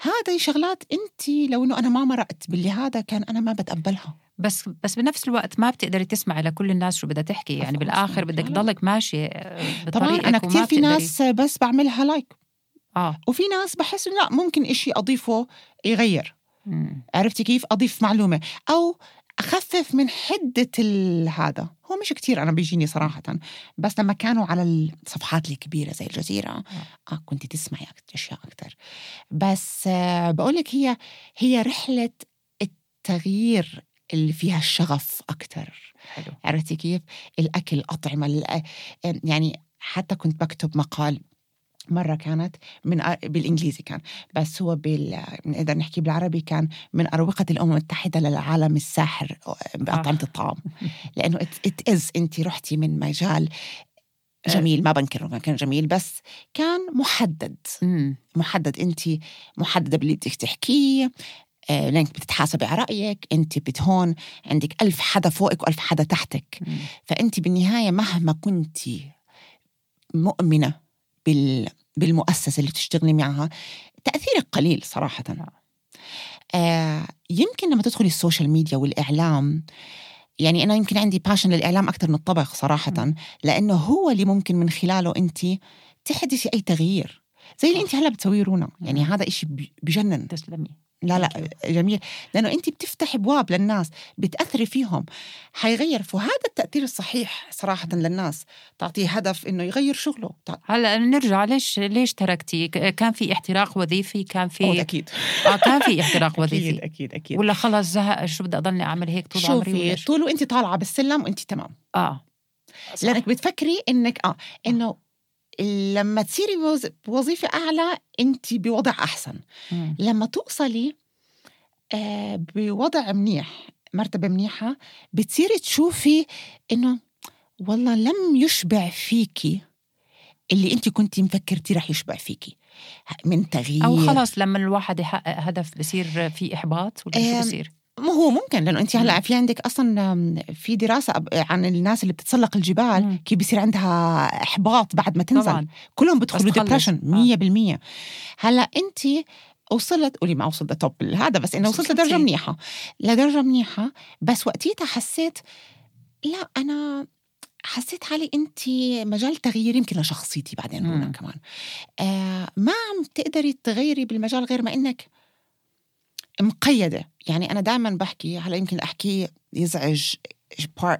هذا شغلات أنت لو إنه أنا ما مرقت باللي هذا كان أنا ما بتقبلها بس بس بنفس الوقت ما بتقدري تسمعي لكل الناس شو بدها تحكي يعني بالآخر. بدك. تضلك ماشي آه، طبعا وما كتير في ناس بس بعملها لايك آه وفي ناس بحس إنه لا ممكن إشي أضيفه يغير مم. عرفتي كيف أضيف معلومة أو أخفف من حدة ال- هذا. هو مش كتير أنا بيجيني صراحة. بس لما كانوا على الصفحات الكبيرة زي الجزيرة آه. كنت تسمعي أشياء أكتر. بس آه بقول لك هي هي رحلة التغيير اللي فيها الشغف أكتر. حلو. عرفتي كيف؟ الأكل الأطعمة الأ- يعني حتى كنت بكتب مقال مرة كانت من بالإنجليزي كان بس هو بال نقدر نحكي بالعربي كان من أروقة الأمم المتحدة للعالم الساحر بأطعمة الطعام. <laughs> لأنه ات از أنت رحتي من مجال جميل ما بنكر إنه كان جميل بس كان محدد. محدد. انت محدده باللي بدك تحكيه آه، لأنك بتتحاسبي على رأيك. انت بتهون عندك ألف حدا فوقك وألف حدا تحتك. فانت بالنهاية مهما كنت مؤمنة بال بالمؤسسة اللي بتشتغلي معها تأثيرك قليل صراحة نعم. آه يمكن لما تدخلي ال social media والإعلام يعني أنا يمكن عندي باشن للإعلام أكثر من الطبخ صراحة مم. لأنه هو اللي ممكن من خلاله انت تحدثي أي تغيير زي اللي انت هلأ بتسويه رونا يعني مم. هذا إشي بجنن تسلمي لا لا جميل. لأنه انت بتفتحي أبواب للناس بتأثري فيهم. حيغير فهذا التأثير الصحيح صراحة للناس. تعطيه هدف إنه يغير شغله. هلأ نرجع ليش ليش تركتي؟ كان في احتراق وظيفي؟ كان في أكيد. آه كان في احتراق <laughs> أكيد وظيفي. أكيد أكيد. ولا خلص زهق شو بدي أضلني أعمل هيك طول عمري شوفي ولا شو؟ طول وانت طالعة بالسلم وانت تمام. آه. صح. لانك بتفكري إنك آه إنه لما تصيري بوظيفة أعلى انت بوضع أحسن مم. لما توصلي آه، بوضع منيح مرتبة منيحة بتصيري تشوفي إنه والله لم يشبع فيكي اللي أنت كنتي مفكرتي رح يشبع فيكي من تغيير أو خلص لما الواحد يحقق هدف بصير في إحباط ولا شو بصير؟ ما هو ممكن لأنه انت هلأ في عندك أصلا في دراسة عن الناس اللي بتتسلق الجبال. كيف بيصير عندها إحباط بعد ما تنزل طبعا كلهم بيدخلوا. depression آه. 100% هلأ انت وصلت قولي ما وصلت ل top هذا بس إنه وصلت. لدرجة منيحة لدرجة منيحة بس وقتيتها حسيت لا أنا حسيت حالي انت مجال تغيير يمكن لشخصيتي بعدين هنا مم. كمان آه ما عم تقدري تغيري بالمجال غير ما إنك مقيدة يعني أنا دائما بحكي هلأ يمكن أحكي يزعج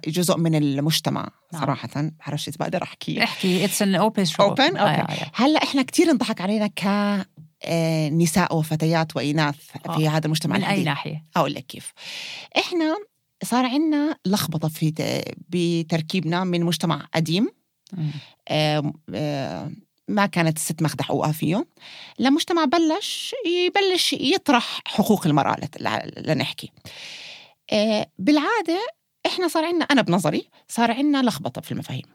جزء من المجتمع نعم. صراحة بعرفش إذا بقدر أحكي احكي it's an open show? أوكي. هلأ إحنا كثير انضحك علينا ك آه، نساء وفتيات وإناث في آه. هذا المجتمع من أي الحديث ناحية؟ أقول لك كيف إحنا صار عندنا لخبطة في بتركيبنا من مجتمع قديم. آه، آه، ما كانت الست ماخذة حقوقها فيه لمجتمع بلش يبلش يطرح حقوق المرأة لنحكي. آه، بالعادة إحنا صار عندنا أنا بنظري صار عندنا لخبطة في المفاهيم.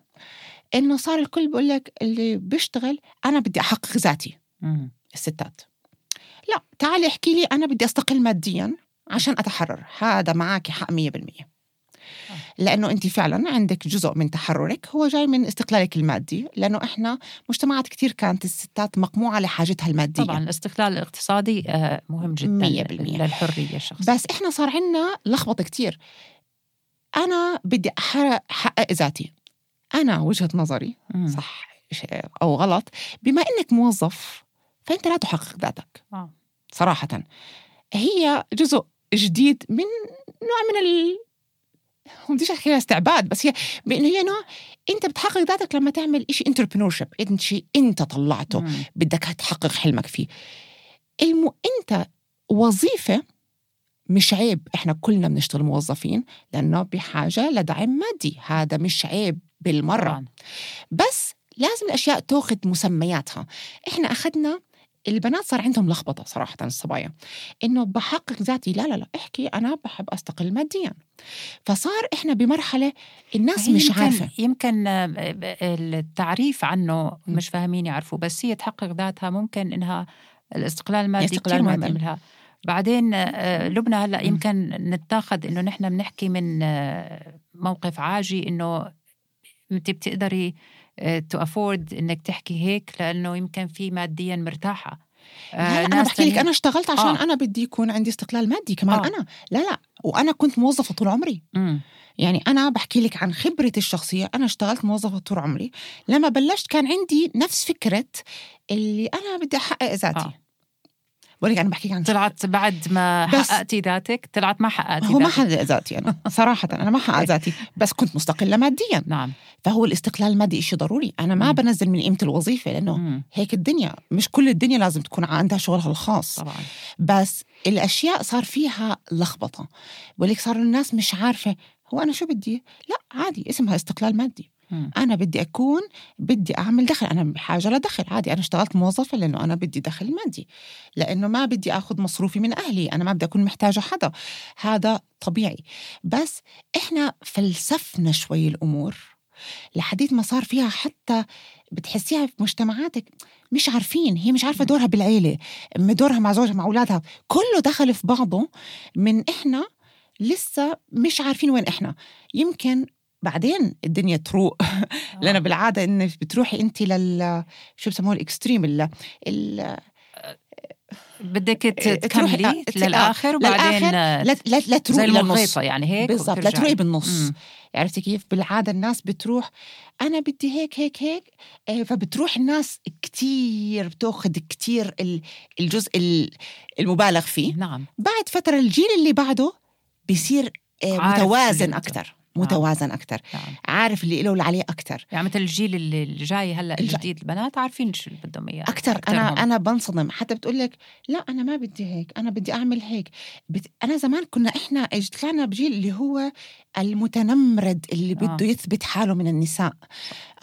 إنه صار الكل بيقول لك اللي بيشتغل أنا بدي أحقق ذاتي. الستات. لا تعالي احكي لي أنا بدي أستقل ماديا عشان أتحرر. هذا معك حق 100% لأنه أنت فعلا عندك جزء من تحررك هو جاي من استقلالك المادي لأنه إحنا مجتمعات كتير كانت الستات مقموعة لحاجتها المادية طبعا الاستقلال الاقتصادي آه، مهم جدا مية بالمية. للحرية الشخصية بس إحنا صار عندنا لخبطة كتير أنا بدي أحقق ذاتي أنا وجهة نظري. صح أو غلط بما إنك موظف فأنت لا تحقق ذاتك آه. صراحة هي جزء جديد من نوع من ال ما بديش احكي استعباد بس هي بإنه هي نوع أنت بتحقق ذاتك لما تعمل شيء انتربرنور شيب انت شيء أنت طلعته مم. بدك تحقق حلمك فيه. الم... أنت وظيفة مش عيب إحنا كلنا بنشتغل موظفين لأنه بحاجة لدعم مادي هذا مش عيب بالمرة. بس لازم الأشياء تأخذ مسمياتها. إحنا أخذنا البنات صار عندهم لخبطة صراحة الصبايا إنه بحقق ذاتي لا لا لا احكي أنا بحب أستقل ماديا فصار إحنا بمرحلة الناس مش يمكن عارفة يمكن آه، التعريف عنه. مش فاهمين يعرفوا بس هي تحقق ذاتها ممكن إنها الاستقلال المادي مهم المادي. لها بعدين آه، لبنى هلأ. يمكن نتاخذ إنه نحن بنحكي من آه، موقف عاجي إنه انت بتقدري تو افورد إنك تحكي هيك لأنه يمكن في ماديا مرتاحة آه، لا أنا بحكي لك أنا اشتغلت عشان آه. أنا بدي يكون عندي استقلال مادي كمان آه. أنا لا لا وأنا كنت موظفة طول عمري مم. يعني أنا بحكي لك عن خبرتي الشخصية أنا اشتغلت موظفة طول عمري لما بلشت كان عندي نفس فكرة اللي أنا بدي أحقق ذاتي آه. بقول لك أنا بحكي عن طلعت بعد ما حققتي ذاتك طلعت ما حققتي هو ما. حقق ذاتي أنا صراحة أنا ما حقق ذاتي بس كنت مستقلة ماديا. نعم. فهو الاستقلال المادي إشي ضروري. أنا ما. بنزل من قيمة الوظيفة لأنه مم. هيك الدنيا مش كل الدنيا لازم تكون عندها شغلها الخاص. طبعا. بس الأشياء صار فيها لخبطة. بقول لك صار الناس مش عارفة هو أنا شو بدي؟ لا عادي اسمها استقلال مادي. مم. أنا بدي أكون بدي أعمل دخل. أنا بحاجه لدخل عادي. أنا اشتغلت موظفة لأنه أنا بدي دخل مادي. لأنه ما بدي آخذ مصروفي من أهلي. أنا ما بدي أكون محتاجة حدا. هذا طبيعي. بس إحنا فلسفنا شوي الأمور. لحديت ما صار فيها حتى بتحسيها في مجتمعاتك. مش عارفين. هي مش عارفة دورها بالعيلة. دورها مع زوجها مع أولادها. كله دخل في بعضه من إحنا لسه مش عارفين وين إحنا. يمكن بعدين الدنيا تروق. <laughs> لأن بالعادة إنك بتروحي أنت لل شو بسموه الإكستريم ال... ال... بدك إيه، تكملي آه، ت- للاخر آه، وبعدين آه، لا لا لا تروحي للنص يعني هيك بالضبط لا. تروحي بالنص. عرفتي كيف؟ بالعادة الناس بتروح أنا بدي هيك هيك هيك آه، فبتروح الناس كتير بتأخذ كتير ال- الجزء ال- المبالغ فيه. نعم. بعد فترة الجيل اللي بعده بيصير آه، متوازن أكتر. متوازن أكتر. نعم. عارف اللي له واللي عليه أكتر. يعني مثل الجيل اللي جاي هلأ الج- الجديد البنات عارفين شو بدهم إياه أكتر. أكترهم. أنا أنا بنصدم. حتى بتقول لك لا أنا ما بدي هيك أنا بدي أعمل هيك. بت... أنا زمان كنا إحنا إج- طلعنا بجيل اللي هو المتنمرد اللي آه. بده يثبت حاله من النساء.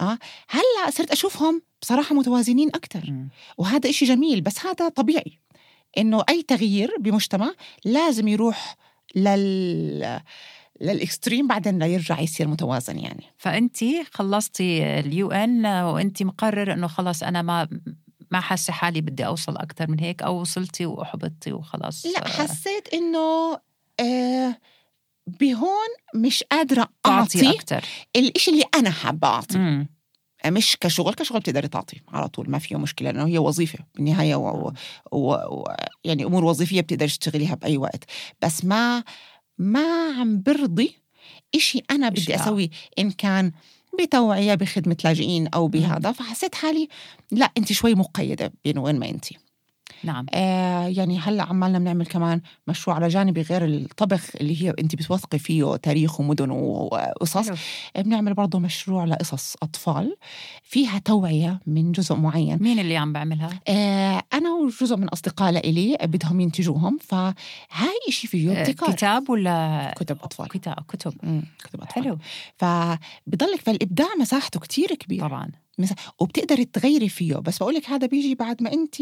آه؟ هلأ صرت أشوفهم بصراحة متوازنين مم. وهذا إشي جميل بس هذا طبيعي. إنه أي تغيير بمجتمع لازم يروح لل للإكستريم بعدين ليرجع يصير متوازن يعني. فانت خلصتي اليو إن وانت مقرر إنه خلص أنا ما ما حاسة حالي بدي أوصل أكثر من هيك أو وصلتي وأحبطتي وخلص لا آه، حسيت إنه آه بهون مش قادرة تعطي أعطي أكثر الإشي اللي أنا حابة أعطي. مش كشغل كشغل بتقدري تعطي على طول ما فيه مشكلة لأنه هي وظيفة بالنهاية و... و... و... و... يعني أمور وظيفية بتقدري تشتغليها بأي وقت. بس ما ما عم برضي إشي أنا بدي أشياء. أسويه. إن كان بتوعية بخدمة لاجئين أو بهذا فحسيت حالي لا انت شوي مقيدة بين وين ما انت. نعم. آه يعني هلا عمالنا بنعمل كمان مشروع على جانبي غير الطبخ اللي هي انت بتوثقي فيه تاريخ ومدن وقصص. حلو. بنعمل برضه مشروع لقصص أطفال. فيها توعية من جزء معين. مين اللي عم بعملها؟ آه أنا وجزء من أصدقاء لإلي بدهم ينتجوهم. فهاي إشي فيه آه، ابتكار. كتاب ولا كتب أطفال. كتاب كتب. مم، كتب أطفال. حلو. فبضلك فالإبداع مساحته كتير كبيرة. طبعا. وبتقدري تغيري فيه. بس بقول لك هذا بيجي بعد ما انت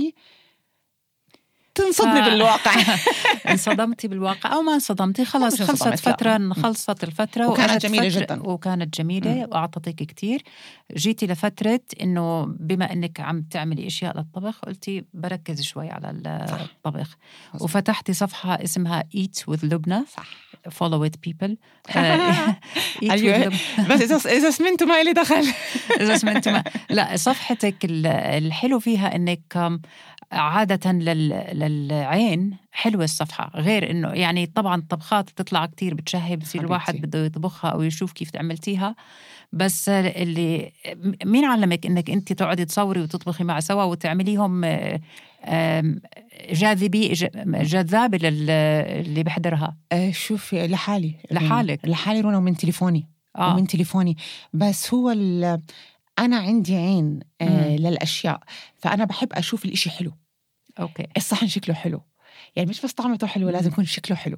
تنصدمي ف- بالواقع <laughs> انصدمتي بالواقع أو ما انصدمتي مش خلصت لا. فترة خلصت الفترة وكانت فترة جداً. وكانت جميلة. واعطتك كتير جيتي لفترة إنه بما إنك عم تعملي أشياء للطبخ قلتي بركز شوي على صح. الطبخ مظبوط. وفتحتي صفحة اسمها Eat with لبنى صح follow it people <laughs> آه، أيوة. بس اذا إذا سمنتوا ما لي دخل <laughs> إذا سمعتوا ما لا صفحتك ال- الحلو فيها إنك أم، عادة لل... للعين حلوة الصفحة غير إنه يعني طبعا الطبخات بتطلع كتير بتشهي بصير الواحد. بده يطبخها أو يشوف كيف عملتيها بس اللي مين علمك إنك أنت تقعدي تصوري وتطبخي مع سوا وتعمليهم آه، آم، جاذبي ج- جذابة للي بحضرها؟ آه شوفي لحالي. لحالك. لحالي رونا ومن تليفوني. آه. ومن تليفوني. بس هو ال- أنا عندي عين آه مم. للأشياء. فأنا بحب أشوف الإشي حلو. أوكي. الصحن شكله حلو. يعني مش بس طعمته حلو مم. لازم يكون شكله حلو.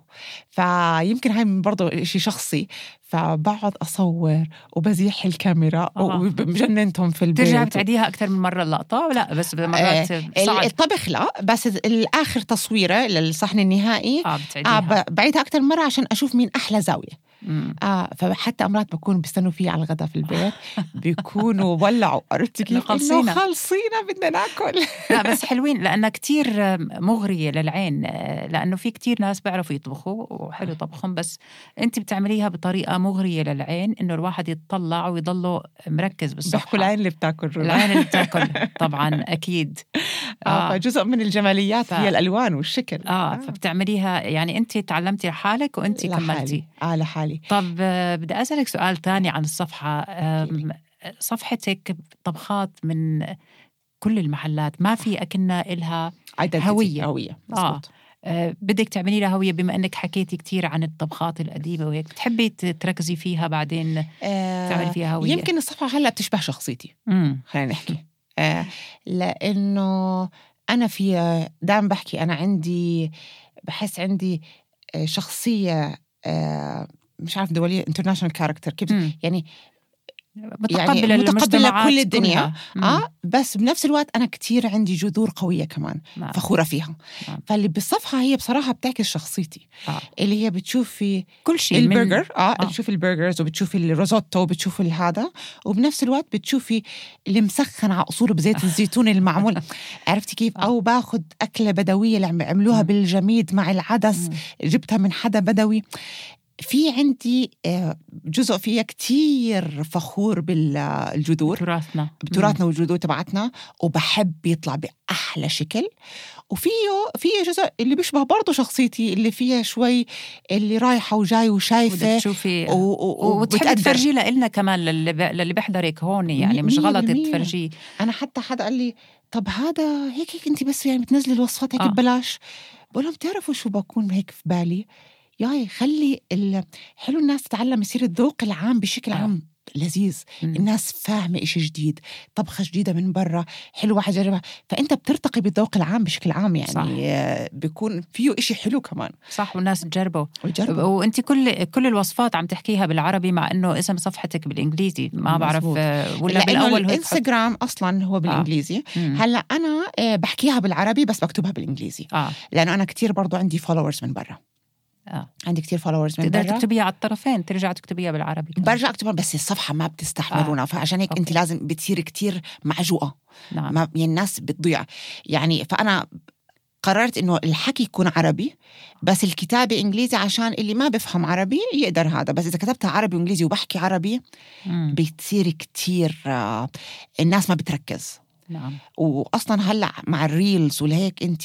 فيمكن هاي برضه شيء شخصي. فبقعد أصور وبزيح الكاميرا آه. وبجننتهم في البيت. بترجعي بتعيديها أكثر من مرة اللقطة لا بس مرات ال- صعب؟ الطبخ لا بس الآخر تصويرة للصحن النهائي. آه آه بتعيديها ب- بعيدها أكثر مرة عشان أشوف مين أحلى زاوية. مم. آه فحتى أمرات بكون بيستنوا فيه على الغداء في البيت بيكونوا ولعوا عرفتي كيف؟ خلصينا. خلصينا بدنا ناكل <laughs> لا بس حلوين لأنها كتير مغرية للعين لأنه في كتير ناس بيعرفوا يطبخوا وحلو طبخهم بس أنت بتعمليها بطريقة مغرية للعين إنه الواحد يتطلع ويضله مركز بالصفحة بيحكوا العين اللي بتاكل رولا. العين اللي بتاكل طبعا أكيد <laughs> آه. آه. فجزء من الجماليات ف- هي الألوان والشكل آه فبتعمليها يعني أنت تعلمتي لحالك لحالي. كملتي آه لحالي طب آه، بدي أسألك سؤال تاني عن الصفحة صفحتك طبخات من كل المحلات ما في إلها identity. هوية. هوية آه. مزبوط. آه، بدك تعملي لها هوية بما أنك حكيتي كتير عن الطبخات القديمة وهيك بتحبي تركزي فيها بعدين آه. تعملي فيها هوية يمكن الصفحة هلأ بتشبه شخصيتي. خلينا نحكي آه لأنه أنا في دائما بحكي أنا عندي بحس عندي آه، شخصية آه مش عارف دولية international character كيف مم. يعني متقبلة متقبلة المجتمعات كل الدنيا. مم. آه بس بنفس الوقت أنا كتير عندي جذور قوية كمان نعم. فخورة فيها نعم. فاللي بالصفحه هي بصراحة بتعكس شخصيتي آه. اللي هي بتشوفي كل شيء من- البرجر آه, آه. بتشوفي ال burgers وبتشوفي الريزوتو وبتشوفي هذا وبنفس الوقت بتشوفي اللي مسخن على اصوله بزيت الزيتون المعمول <laughs> عرفتي كيف آه. أو باخذ أكلة بدوية اللي عم عملوها مم. بالجميد مع العدس مم. جبتها من حدا بدوي في عندي آه، جزء فيها كتير فخور بالجذور تراثنا بتراثنا والجذور تبعتنا وبحب يطلع بأحلى شكل وفيه فيه جزء اللي بيشبه برضه شخصيتي اللي فيها شوي اللي رايحة وجاي بدك وشايفة تشوفي و- و- وتحبي. تفرجيه لنا كمان للي. للي بيحضرك هون يعني مش غلط. تفرجيه أنا حتى حدا قال لي طب هذا هيك هيك أنت بس يعني بتنزلي الوصفات هيك آه. ببلاش بقول لهم بتعرفوا شو بكون هيك في بالي ياي خلي. حلو الناس تتعلم يصير الذوق العام بشكل آه. عام لذيذ مم. الناس فاهمة إشي جديد طبخة جديدة من برا حلوة حجربها فأنت بترتقي بالذوق العام بشكل عام يعني صح. آه، بيكون فيه إشي حلو كمان صح والناس تجربه وأنت كل كل الوصفات عم تحكيها بالعربي مع إنه اسم صفحتك بالإنجليزي ما بعرف مزبوط. آه، ولا تحط- الإنستغرام أصلا هو بالإنجليزي مم. هلأ أنا آه، بحكيها بالعربي بس بكتبها بالإنجليزي آه لأنه أنا كتير برضو عندي فولورز من برا آه. عندي كتير followers من تقدر برا. تكتبيها على الطرفين ترجع تكتبيها بالعربي كمان. برجع أكتبها بس الصفحة ما بتستحملونا فعشان هيك أنت أوكي. لازم بتصير كتير معجوقة. نعم. ما يعني الناس بتضيع. يعني فأنا قررت إنه الحكي يكون عربي بس الكتابة إنجليزي عشان اللي ما بفهم عربي يقدر هذا. بس إذا كتبتها عربي وإنجليزي وبحكي عربي مم. بتصير كتير آه، الناس ما بتركز. نعم. واصلا هلأ مع ال reels والهيك أنت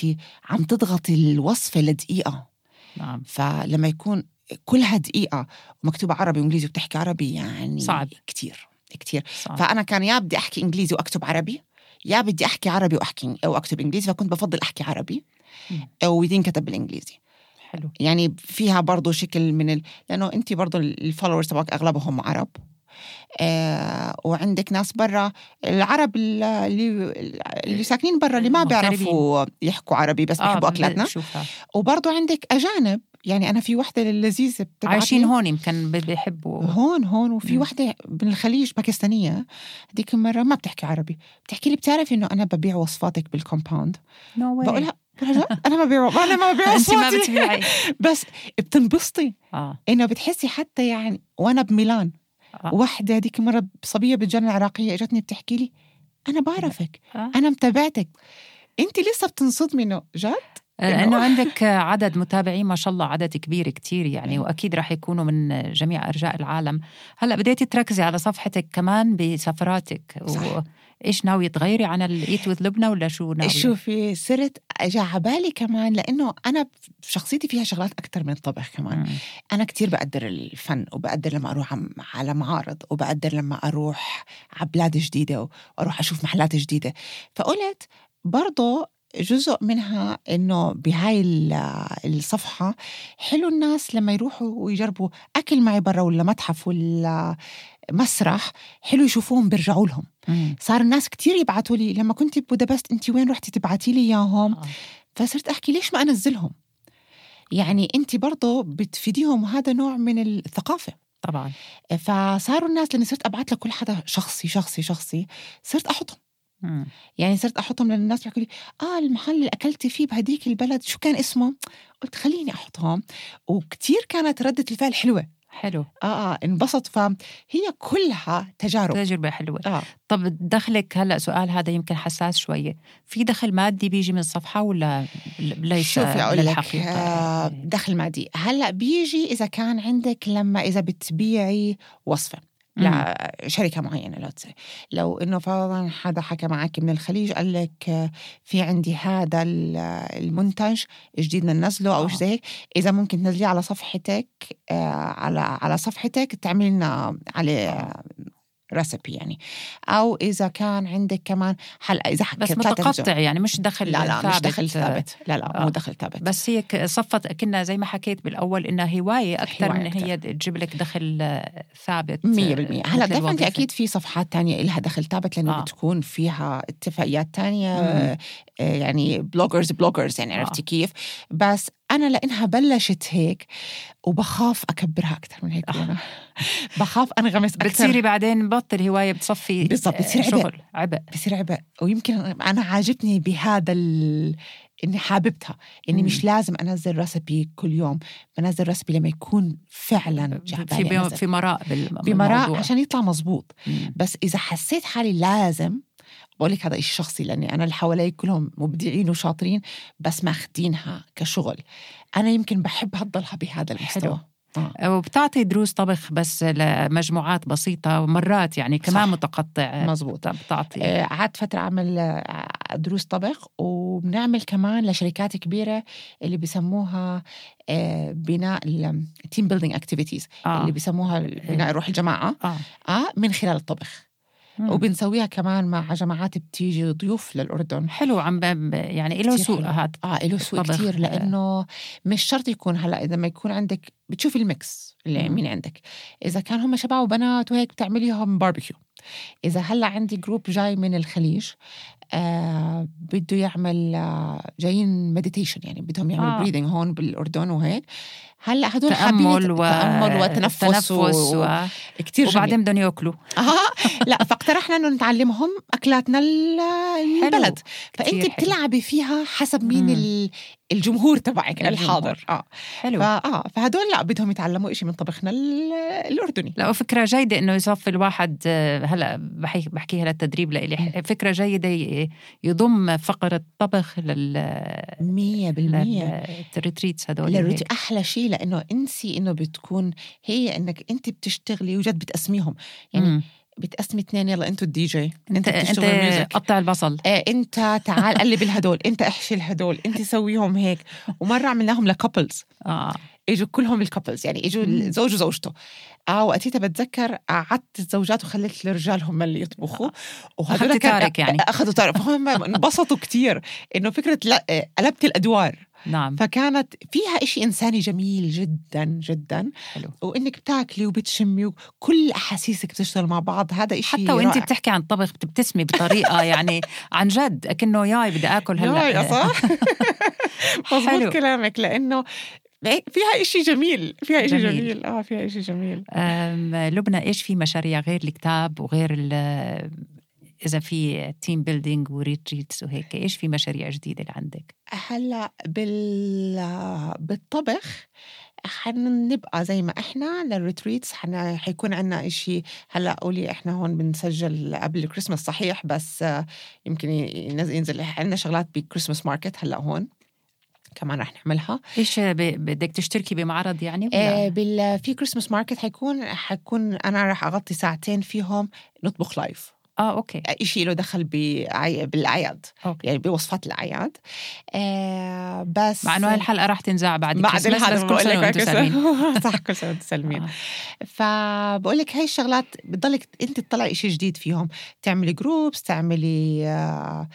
عم تضغطي الوصفة لدقيقة. نعم. فلما يكون كلها دقيقة ومكتوبة عربي وإنجليزي وبتحكي عربي يعني صعب. كتير كتير. صح فأنا كان يا بدي أحكي إنجليزي وأكتب عربي يا بدي أحكي عربي وأحكي أو اكتب إنجليزي فكنت بفضل أحكي عربي مم. وينكتب بالإنجليزي. حلو. يعني فيها برضو شكل من ال... لأنه انت برضو الفولورز تبعك أغلبهم عرب. وعندك ناس برا العرب اللي اللي ساكنين برا اللي ما. بيعرفوا يحكوا عربي بس بيحبوا أكلاتنا. بشوفها وبرضو عندك أجانب يعني أنا في وحدة بتبعت عايشين هون يمكن بيحبوا. هون هون وفي. وحدة من الخليج باكستانية. هذيك المره ما بتحكي عربي. بتحكي لي بتعرفي إنه أنا ببيع وصفاتك بال compound؟ واي بقولها؟ أنا ما ببيع أنا ما ببيع <laughs> أنت ما بتبيعي. بس بتنبسطي. آه. إنه بتحسي حتى يعني وأنا بميلان. آه. وحده هذيك المره صبيه بالجنه العراقية إجتني بتحكي لي أنا بعرفك آه. أنا متابعتك أنت لسه بتنصدمي إنه جد لأنه <laughs> عندك عدد متابعين ما شاء الله عدد كبير كتير يعني مم. وأكيد رح يكونوا من جميع أرجاء العالم هلأ بديتي تركزي على صفحتك كمان بسفراتك صح. وايش ناويه تغيري عن الايت وذ لبنى ولا شو ناويه شوفي صرت اجى على بالي كمان لأنه أنا شخصيتي فيها شغلات أكثر من الطبخ كمان. مم. أنا كتير بقدر الفن وبقدر لما أروح عم- على معارض وبقدر لما أروح على بلاد جديدة وأروح أشوف محلات جديدة. فقلت برضو جزء منها إنه بهاي ال- الصفحة حلو الناس لما يروحوا ويجربوا أكل معي برا ولا متحف ولا مسرح حلو يشوفوهم بيرجعوا لهم. مم. صار الناس كتير يبعتوا لي لما كنت ببودابست انت وين رحتي تبعتي لي إياهم؟ آه. فصرت أحكي ليش ما أنزلهم؟ يعني انت برضه بتفيديهم وهذا نوع من الثقافة. طبعا. فصاروا الناس لأني صرت أبعت لكل حدا شخصي شخصي شخصي صرت أحطهم. مم. يعني صرت أحطهم للناس بيحكوا لي آه المحل اللي أكلتي فيه بهديك البلد شو كان اسمه؟ قلت خليني أحطهم. وكتير كانت ردة الفعل حلوة. حلو. آه آه انبسط. فهي كلها تجارب. تجربة حلوة. آه. طب دخلك هلأ سؤال هذا يمكن حساس شوية. في دخل مادي بيجي من الصفحة ولا ليس شوفي أقول لك؟ آه دخل مادي. هلأ بيجي إذا كان عندك لما إذا بتبيعي وصفة. لشركه معينة لا تسي. لو إنه فرضا حدا حكى معك من الخليج قال لك آه، في عندي هذا ال- المنتج جديد ننزله أو آه. شيء زي هيك إذا ممكن تنزليه على صفحتك آه، على على صفحتك تعملي لنا عليه recipe يعني أو إذا كان عندك كمان هلا إذا بس. متقطع يعني مش دخل لا لا ثابت مش دخل ثابت لا لا آه. مو دخل ثابت بس هي صفت كنا زي ما حكيت بالأول إنها هواية أكثر هواية من أكتر. هي تجيب لك دخل آه، ثابت 100% آه، هلأ الوظيفة. أكيد في صفحات تانية إلها دخل ثابت لأنه آه. آه. بتكون فيها اتفاقيات تانية. آه، آه، يعني bloggers bloggers يعني آه. عرفتي كيف بس أنا لإنها بلشت هيك وبخاف أكبرها أكثر من هيك أنا بخاف انغمس أكثر بتصيري بعدين بطل هواية بتصفي بالضبط، آه، بتصير عبء. شغل عبء بصير عبء ويمكن أنا عاجبني بهذا ال... إني حاببتها إني مم. مش لازم أنزل ريسبي كل يوم بنزل ريسبي لما يكون فعلا في. في مراء بال- بمراء. عشان يطلع مزبوط مم. بس إذا حسيت حالي لازم بقول لك هذا شيء شخصي لأني أنا اللي حوالي كلهم مبدعين وشاطرين بس ماخذينها كشغل أنا يمكن بحب هتضلها بهذا المستوى آه. وبتعطي دروس طبخ بس لمجموعات بسيطة ومرات يعني كمان صح. متقطع مزبوط بتعطي آه، قعدت فترة أعمل آه، دروس طبخ وبنعمل كمان لشركات كبيرة اللي بيسموها آه، بناء ال team building activities آه. اللي بيسموها بناء روح الجماعة آه. آه من خلال الطبخ مم. وبنسويها كمان مع جماعات بتيجي ضيوف للأردن حلو عم يعني له سوق. هذا آه له سوق الطبخ. كتير لأنه مش شرط يكون هلأ إذا ما يكون عندك بتشوفي ال mix اللي مم. مين عندك إذا كان هم شباب وبنات وهيك بتعمليهم باربيكيو إذا هلأ عندي group جاي من الخليج آه بده يعمل آه جايين meditation يعني بدهم يعملوا آه. breathing هون بالأردن وهيك هلا هدول حابين و... تأمل وتنفس تنفس و... و... كتير وبعدين بدهم يأكلوا. آه لا فاقترحنا إنه نتعلمهم أكلاتنا ال- البلد. فانت. بتلعبي فيها حسب مين. ال- الجمهور تبعك. الحاضر. آه. حلو. فآه فهدول لا بدهم يتعلموا إشي من طبخنا ال- الأردني. لا وفكرة جيدة إنه يصفي الواحد آه، هلا بحكي بحكيها للتدريب لإلي. فكرة جيدة ي- يضم فقرة طبخ لل مية بالمية. للريتريتس هدول. أحلى شيء لأنه انسي إنه بتكون هي إنك انت بتشتغلي وجد بتقسميهم. يعني يعني بتقسمي اثنين يلا أنتوا الدي جي أنت انت music. قطع البصل. آه أنت تعال قلب الهدول أنت احشي الهدول أنت سويهم هيك. ومرة عملناهم ل couples آه. إجوا كلهم ال couples يعني إجوا مم. الزوج وزوجته. آه وقتها بتذكر قعدت الزوجات وخليت الرجال هم اللي يطبخوا. كان- تارك يعني. أخذوا تارك. فهم انبسطوا كتير. إنه فكرة لا قلبت الأدوار. نعم فكانت فيها إشي إنساني جميل جدا جدا حلو وإنك بتاكلي وبتشمي وكل أحاسيسك بتشتغل مع بعض هذا إشي حتى وانت رائع. بتحكي عن طبخ بتبتسمي بطريقة <laughs> يعني عن جد أكنه ياي بدي آكل هلأ يا صح <laughs> حلو. مظبوط كلامك لأنه فيها إشي جميل فيها إشي جميل. جميل, آه فيها إشي جميل لبنى إيش في مشاريع غير الكتاب وغير إذا في team building و retreats وهيك إيش في مشاريع جديدة اللي عندك هلأ بال بالطبخ حنبقى زي ما إحنا لل retreats. حيكون عندنا إشي هلأ قولي إحنا هون بنسجل قبل الكريسماس صحيح بس يمكن ينزل ينزل عندنا شغلات ب Christmas market هلأ هون كمان رح نعملها إيش بدك تشتركي بمعرض يعني ولا؟ آه بال في Christmas market حيكون حيكون أنا رح أغطي ساعتين فيهم نطبخ live آه okay. شيء له دخل. بالاعياد okay. يعني بوصفات الاعياد آه بس مع إنه هالحلقه راح تنزل بعد بعد كل بقول سنة لك <laughs> صح كل سنة وأنتم سالمين. آه. فبقول لك هاي الشغلات بتضلك أنت تطلعي شيء جديد فيهم تعملي groups تعملي آه,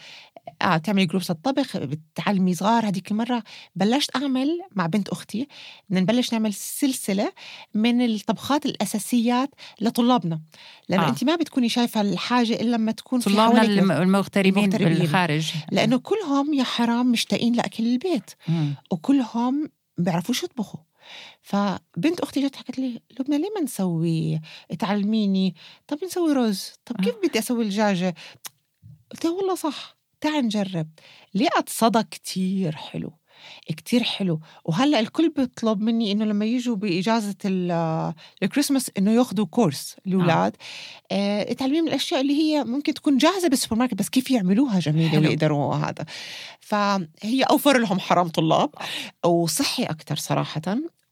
آه تعملي groups للطبخ بتعلمي صغار. هذيك المرة بلشت أعمل مع بنت أختي. بدنا نبلش نعمل سلسلة من الطبخات الأساسيات لطلابنا. لأنه آه. آه. انت ما بتكوني شايفة الحاجة إلا لما تكون في طلابنا المغتربين المغتربين. بالخارج. لأنه كلهم يا حرام مشتاقين لأكل البيت. مم. وكلهم بيعرفوش يطبخوا. فبنت أختي جت حكت لي لبنى ليه ما نسوي؟ تعلميني. طب نسوي رز. طب كيف بدي أسوي الدجاجة؟ قلت والله صح. تعال نجرب. لقت صدى كتير حلو؟ كتير حلو. وهلأ الكل بيطلب مني إنه لما يجوا بإجازة ال- الكريسماس إنه ياخذوا كورس الاولاد آه. تعلميهم الأشياء اللي هي ممكن تكون جاهزة بالسوبر ماركت بس كيف يعملوها جميلة حلو. ويقدروا هذا. فهي أوفر لهم حرام طلاب. وصحي أكثر صراحة.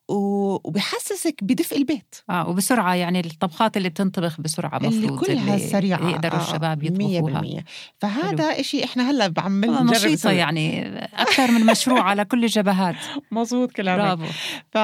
وبحسسك بدفء البيت. آه وبسرعة يعني الطبخات اللي بتنطبخ بسرعة اللي مفروض كلها سريعة. يقدروا الشباب يطبخوها. 100% فهذا إشي إحنا هلأ بعمل آه، نسوي. يعني أكثر من مشروع على كل الجبهات. <laughs> مزبوط كلامك. برافو. ف...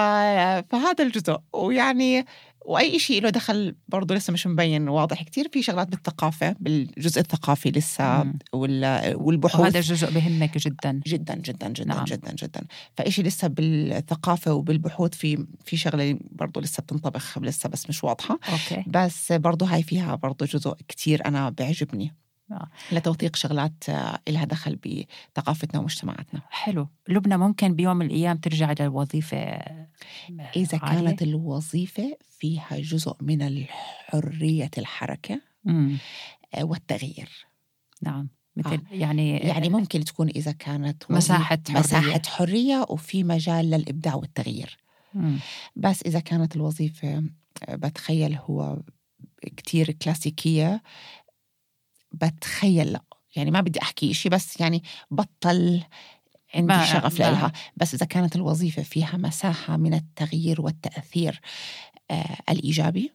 فهذا الجزء. ويعني وأي شيء له دخل برضه لسه مش مبين واضح كتير في شغلات بالثقافة بالجزء الثقافي لسه. والبحوث وهذا جزء بهمك جدا جدا جدا جدا نعم. جدا جدا فإشي لسه بالثقافة وبالبحوث في في شغلة برضه لسه بتنطبخ لسه بس مش واضحة أوكي بس برضه هاي فيها برضه جزء كتير أنا بيعجبني. لتوثيق شغلات آه، إلها دخل بثقافتنا ومجتمعاتنا حلو لبنى ممكن بيوم من الأيام ترجع للوظيفة إذا عالية؟ كانت الوظيفة فيها جزء من حرية الحركة مم. آه، والتغيير نعم مثل يعني يعني ممكن تكون إذا كانت مساحة حرية. مساحة حرية وفي مجال للإبداع والتغيير مم. بس إذا كانت الوظيفة آه، بتخيل هو كتير كلاسيكية بتخيل لا يعني ما بدي أحكي إشي بس يعني بطل عندي ما- شغف ما- لها بس إذا كانت الوظيفة فيها مساحة من التغيير والتأثير آه الإيجابي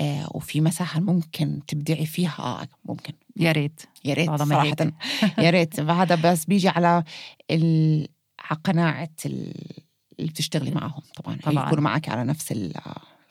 آه وفي مساحة ممكن تبدعي فيها آه ممكن يا ريت يا ريت هيك. <laughs> يا ريت فهذا بس بيجي على ال... على قناعة ال- اللي بتشتغلي معهم طبعا, طبعاً. طبعا. يكونوا معك على نفس ال-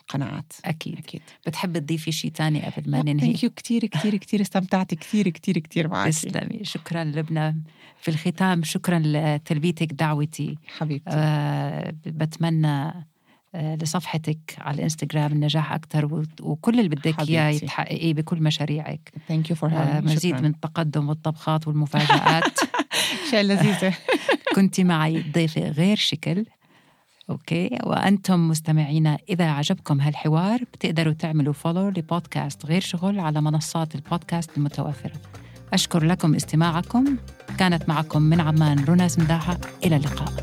القناعات. أكيد. أكيد. بتحب تضيفي شيء تاني قبل ما ننهي؟ thank you كثير كثير كثير استمتعت كثير كثير كثير معك تسلمي. شكرا لبنى. في الختام شكرا لتلبيتك دعوتي. حبيبتي. آه بتمنى آه لصفحتك على الإنستغرام النجاح أكثر وكل اللي بدك إياه حبيبتي. تحققيه بكل مشاريعك. thank you for مزيد من التقدم والطبخات والمفاجآت. <laughs> شيء لذيذة <laughs> كنت معي ضيفة غير شكل. okay وأنتم مستمعينا إذا عجبكم هالحوار بتقدروا تعملوا follow لبودكاست غير شكل على منصات البودكاست المتوفرة. أشكر لكم استماعكم كانت معكم من عمان رنا زمداحه إلى اللقاء.